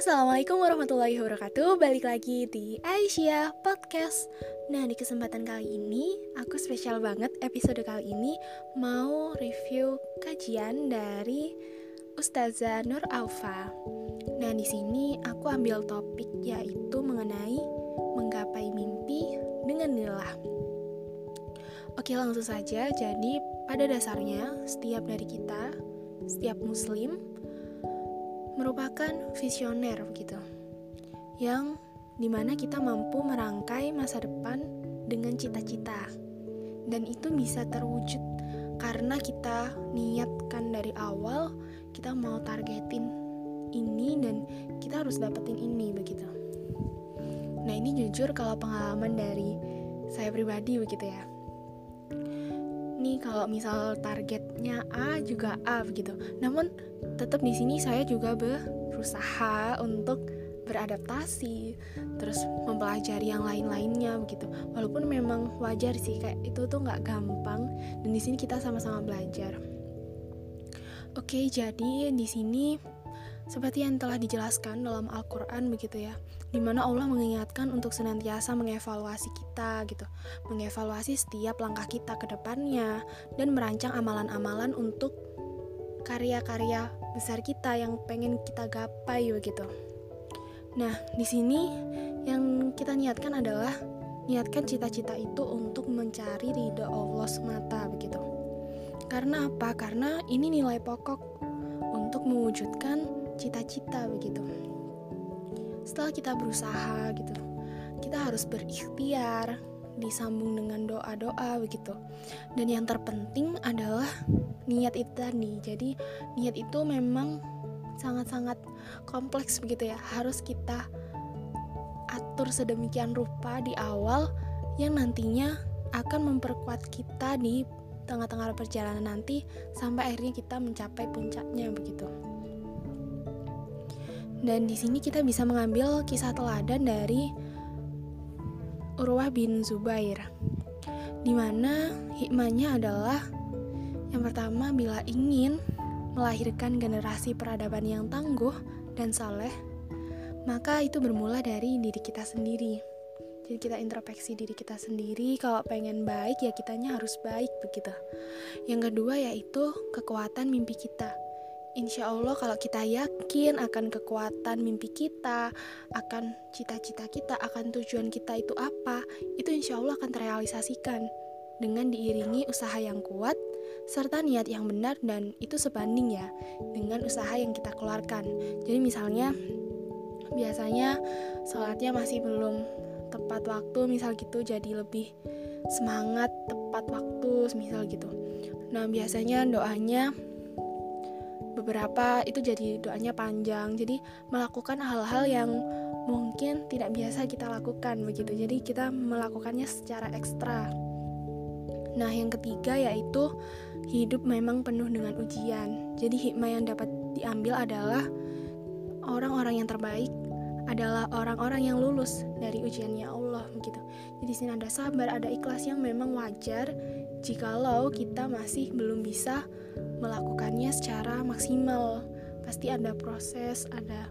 Assalamualaikum warahmatullahi wabarakatuh. Balik lagi di Aisyah Podcast. Nah di kesempatan kali ini Aku spesial banget episode kali ini Mau review kajian dari Ustazah Nur Alfa Nah di sini aku ambil topik yaitu mengenai Menggapai mimpi dengan nilah Oke langsung saja. Jadi pada dasarnya setiap dari kita Setiap muslim merupakan visioner gitu yang di mana kita mampu merangkai masa depan dengan cita-cita. Dan itu bisa terwujud karena kita niatkan dari awal kita mau targetin ini dan kita harus dapetin ini begitu. Nah ini jujur kalau pengalaman dari saya pribadi begitu ya nih kalau misal targetnya A juga A begitu. Namun tetap di sini saya juga berusaha untuk beradaptasi, terus mempelajari yang lain-lainnya begitu. Walaupun memang wajar sih kayak itu tuh nggak gampang dan di sini kita sama-sama belajar. Oke, jadi di sini seperti yang telah dijelaskan dalam Al-Quran begitu ya Di mana Allah mengingatkan untuk senantiasa mengevaluasi kita gitu Mengevaluasi setiap langkah kita ke depannya Dan merancang amalan-amalan untuk karya-karya besar kita yang pengen kita gapai begitu Nah, di sini yang kita niatkan adalah niatkan cita-cita itu untuk mencari ridho Allah semata begitu. Karena apa? Karena ini nilai pokok untuk mewujudkan cita-cita begitu. Setelah kita berusaha gitu kita harus berikhtiar disambung dengan doa-doa begitu. Dan yang terpenting adalah niat itu tadi. Jadi niat itu memang sangat-sangat kompleks begitu ya. Harus kita atur sedemikian rupa di awal yang nantinya akan memperkuat kita di tengah-tengah perjalanan nanti sampai akhirnya kita mencapai puncaknya begitu. Dan di sini kita bisa mengambil kisah teladan dari Urwah bin Zubair. Di mana hikmahnya adalah yang pertama bila ingin melahirkan generasi peradaban yang tangguh dan saleh, maka itu bermula dari diri kita sendiri. Jadi kita introspeksi diri kita sendiri, kalau pengen baik ya kitanya harus baik begitu. Yang kedua yaitu kekuatan mimpi kita Insya Allah kalau kita yakin akan kekuatan mimpi kita, akan cita-cita kita, akan tujuan kita itu apa, itu insya Allah akan terrealisasikan dengan diiringi usaha yang kuat serta niat yang benar dan itu sebanding ya dengan usaha yang kita keluarkan. Jadi misalnya biasanya sholatnya masih belum tepat waktu misal gitu jadi lebih semangat tepat waktu misal gitu. Nah biasanya doanya beberapa itu jadi doanya panjang. Jadi melakukan hal-hal yang mungkin tidak biasa kita lakukan begitu. Jadi kita melakukannya secara ekstra. Nah yang ketiga yaitu hidup memang penuh dengan ujian. Jadi hikmah yang dapat diambil adalah orang-orang yang terbaik adalah orang-orang yang lulus dari ujiannya Allah begitu. Jadi sini ada sabar, ada ikhlas yang memang wajar jikalau kita masih belum bisa melakukannya secara maksimal. Pasti ada proses, ada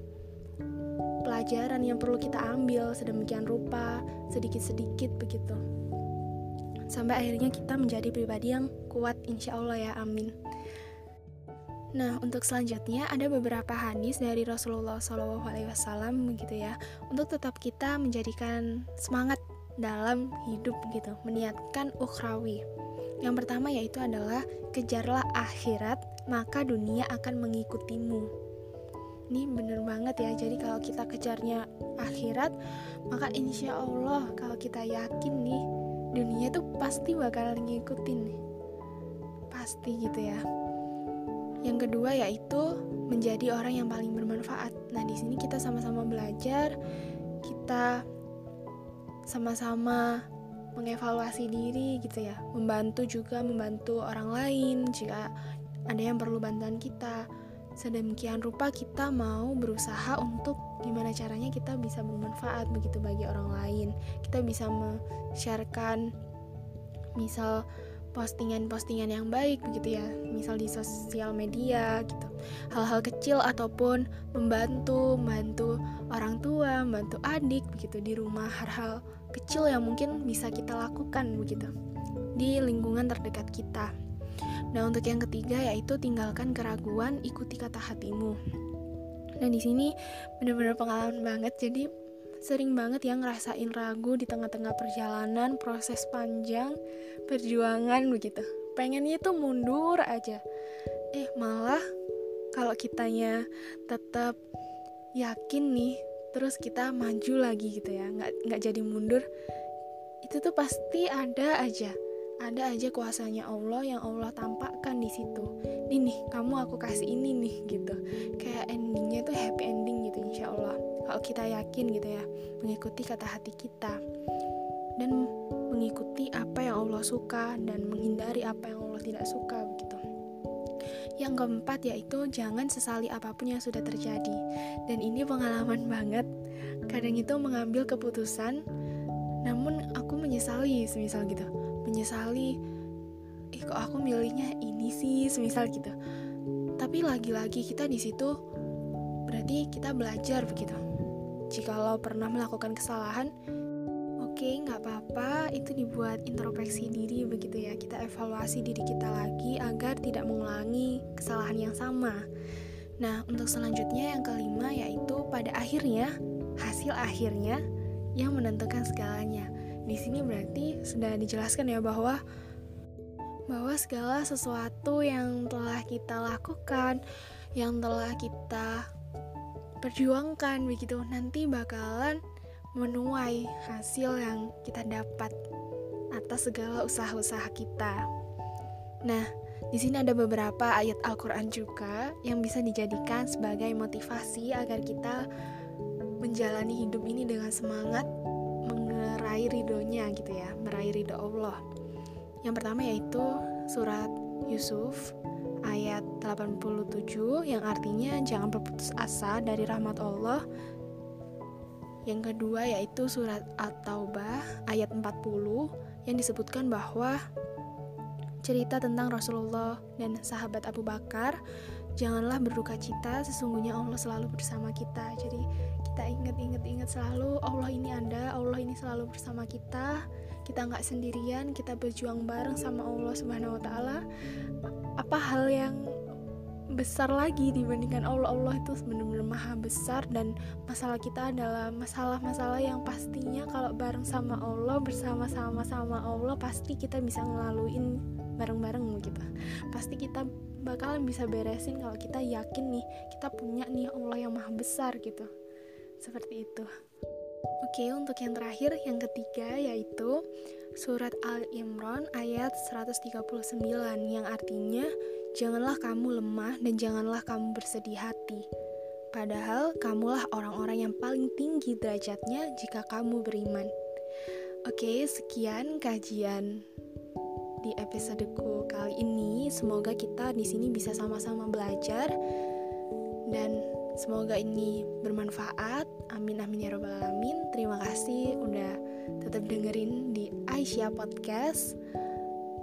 pelajaran yang perlu kita ambil sedemikian rupa, sedikit-sedikit begitu. Sampai akhirnya kita menjadi pribadi yang kuat insya Allah ya amin. Nah, untuk selanjutnya ada beberapa hadis dari Rasulullah SAW begitu ya, untuk tetap kita menjadikan semangat dalam hidup gitu, meniatkan ukhrawi. Yang pertama yaitu adalah kejarlah akhirat, maka dunia akan mengikutimu. Ini bener banget ya, jadi kalau kita kejarnya akhirat, maka insya Allah kalau kita yakin nih, dunia tuh pasti bakal ngikutin nih. Pasti gitu ya. Yang kedua yaitu menjadi orang yang paling bermanfaat. Nah, di sini kita sama-sama belajar, kita sama-sama mengevaluasi diri gitu ya. Membantu juga membantu orang lain jika ada yang perlu bantuan kita. Sedemikian rupa kita mau berusaha untuk gimana caranya kita bisa bermanfaat begitu bagi orang lain. Kita bisa men-sharekan misal postingan-postingan yang baik begitu ya misal di sosial media gitu. Hal-hal kecil ataupun membantu membantu orang tua membantu adik begitu di rumah hal-hal kecil yang mungkin bisa kita lakukan begitu di lingkungan terdekat kita. Nah untuk yang ketiga yaitu tinggalkan keraguan ikuti kata hatimu. Nah di sini benar-benar pengalaman banget jadi sering banget yang ngerasain ragu di tengah-tengah perjalanan proses panjang perjuangan begitu. Pengennya itu mundur aja. Eh malah kalau kitanya tetap yakin nih terus kita maju lagi gitu ya nggak nggak jadi mundur itu tuh pasti ada aja ada aja kuasanya Allah yang Allah tampakkan di situ. Ini nih, kamu aku kasih ini nih gitu. Kayak endingnya tuh happy ending gitu insya Allah kalau kita yakin gitu ya mengikuti kata hati kita dan mengikuti apa yang Allah suka dan menghindari apa yang Allah tidak suka. Yang keempat yaitu jangan sesali apa pun yang sudah terjadi. Dan ini pengalaman banget. Kadang itu mengambil keputusan namun aku menyesali semisal gitu. Menyesali ih kok aku milihnya ini sih semisal gitu. Tapi lagi-lagi kita di situ berarti kita belajar begitu Jikalau pernah melakukan kesalahan, okay, nggak apa-apa, itu dibuat introspeksi diri begitu ya. Kita evaluasi diri kita lagi agar tidak mengulangi kesalahan yang sama. Nah, untuk selanjutnya yang kelima yaitu pada akhirnya hasil akhirnya yang menentukan segalanya. Di sini berarti sudah dijelaskan ya bahwa bahwa segala sesuatu yang telah kita lakukan, yang telah kita perjuangkan begitu nanti bakalan menuai hasil yang kita dapat atas segala usaha-usaha kita. Nah, di sini ada beberapa ayat Al-Qur'an juga yang bisa dijadikan sebagai motivasi agar kita menjalani hidup ini dengan semangat meraih ridhonya gitu ya, meraih ridho Allah. Yang pertama yaitu surat Yusuf ayat 87 yang artinya jangan berputus asa dari rahmat Allah. Yang kedua yaitu surat At-Taubah ayat 40 yang disebutkan bahwa cerita tentang Rasulullah dan sahabat Abu Bakar janganlah berduka cita sesungguhnya Allah selalu bersama kita. Jadi kita ingat-ingat ingat selalu Allah ini ada Allah ini selalu bersama kita. Kita nggak sendirian kita berjuang bareng sama Allah Subhanahu Wa Taala. Apa hal yang besar lagi dibandingkan Allah. Allah itu benar-benar maha besar dan masalah kita adalah masalah-masalah yang pastinya kalau bareng sama Allah bersama-sama sama Allah pasti kita bisa ngelaluin bareng-bareng gitu. Pasti kita bakalan bisa beresin kalau kita yakin nih kita punya nih Allah yang maha besar gitu. Seperti itu. Oke, untuk yang terakhir, yang ketiga yaitu surat Al-Imran ayat 139 yang artinya janganlah kamu lemah dan janganlah kamu bersedih hati. Padahal kamulah orang-orang yang paling tinggi derajatnya jika kamu beriman. Oke, sekian kajian di episodeku kali ini. Semoga kita di sini bisa sama-sama belajar dan semoga ini bermanfaat. Amin amin ya robbal alamin. Terima kasih udah tetap dengerin di Aisyah Podcast.